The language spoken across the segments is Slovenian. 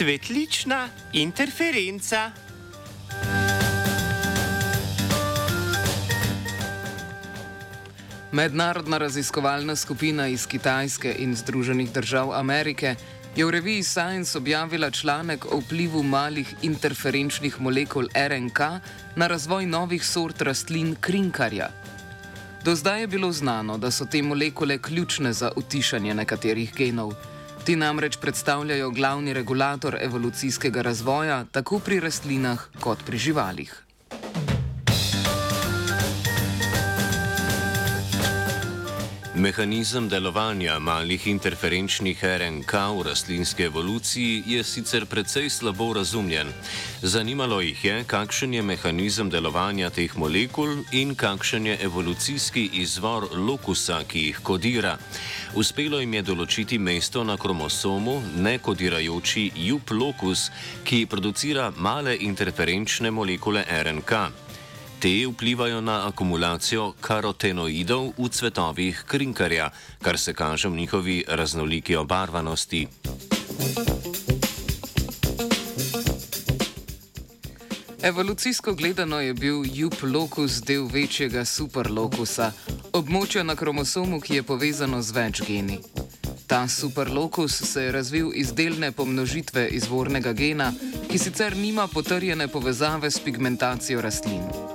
Cvetlična interferenca. Mednarodna raziskovalna skupina iz Kitajske in Združenih držav Amerike je v reviji Science objavila članek o vplivu malih interferenčnih molekul RNK na razvoj novih sort rastlin krinkarja. Do zdaj je bilo znano, da so te molekule ključne za utišanje nekaterih genov. Ti namreč predstavljajo glavni regulator evolucijskega razvoja tako pri rastlinah kot pri živalih. Mehanizem delovanja malih interferenčnih RNK v rastlinski evoluciji je sicer precej slabo razumljen. Zanimalo jih je, kakšen je mehanizem delovanja teh molekul in kakšen je evolucijski izvor lokusa, ki jih kodira. Uspelo jim je določiti mesto na kromosomu, nekodirajoči jup lokus, ki producira male interferenčne molekule RNK. Te vplivajo na akumulacijo karotenoidov v cvetovih krinkarja, kar se kaže v njihovi raznoliki obarvanosti. Evolucijsko gledano je bil jup lokus del večjega superlokusa, območja na kromosomu, ki je povezano z več geni. Ta superlokus se je razvil iz delne pomnožitve izvornega gena, ki sicer nima potrjene povezave s pigmentacijo rastlin.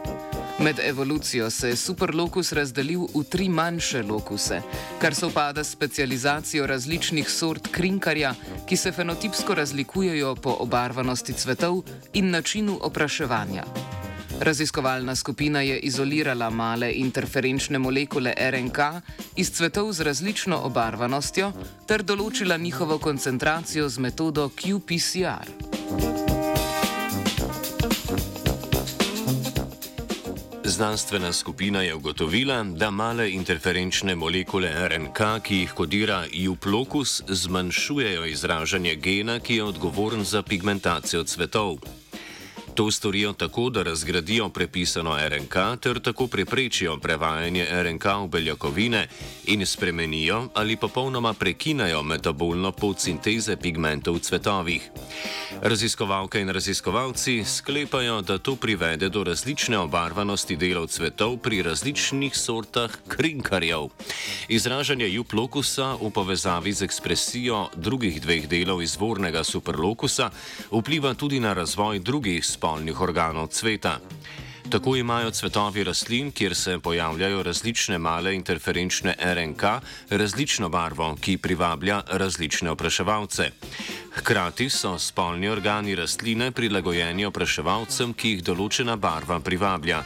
Med evolucijo se je superlokus razdelil v tri manjše lokuse, kar se upada s specializacijo različnih sort krinkarja, ki se fenotipsko razlikujejo po obarvanosti cvetov in načinu opraševanja. Raziskovalna skupina je izolirala male interferenčne molekule RNK iz cvetov z različno obarvanostjo ter določila njihovo koncentracijo z metodo qPCR. Znanstvena skupina je ugotovila, da male interferenčne molekule RNK, ki jih kodira juplokus, zmanjšujejo izražanje gena, ki je odgovoren za pigmentacijo cvetov. To storijo tako, da razgradijo prepisano RNK ter tako preprečijo prevajanje RNK v beljakovine in spremenijo ali popolnoma prekinajo metabolno pot sinteze pigmentov v cvetovih. Raziskovalke in raziskovalci sklepajo, da to privede do različne obarvanosti delov cvetov pri različnih sortah krinkarjev. Izražanje juplokusa v povezavi z ekspresijo drugih dveh delov izvornega superlokusa vpliva tudi na razvoj drugih spolov spolnih organov cveta. Tako imajo cvetovi rastlin, kjer se pojavljajo različne male interferenčne RNK, različno barvo, ki privablja različne opraševalce. Hkrati so spolni organi rastline prilagojeni opraševalcem, ki jih določena barva privablja.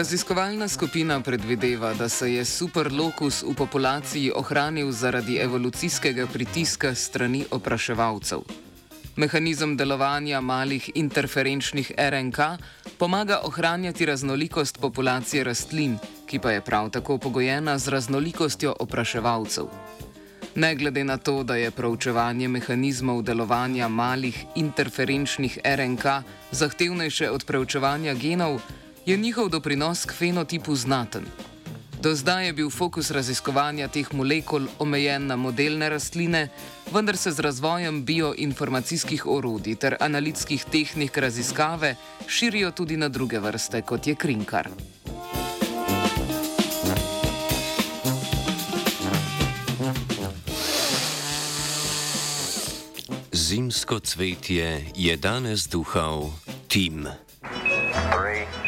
Raziskovalna skupina predvideva, da se je superlokus v populaciji ohranil zaradi evolucijskega pritiska strani opraševalcev. Mehanizem delovanja malih interferenčnih RNK pomaga ohranjati raznolikost populacije rastlin, ki pa je prav tako pogojena z raznolikostjo opraševalcev. Ne glede na to, da je proučevanje mehanizmov delovanja malih interferenčnih RNK zahtevnejše od preučevanja genov, je njihov doprinos k fenotipu znaten. Do zdaj je bil fokus raziskovanja teh molekul omejen na modelne rastline, vendar se z razvojem bioinformacijskih orodij ter analitskih tehnik raziskave širijo tudi na druge vrste, kot je krinkar. Zimsko cvetje je danes duhal Tim. Three.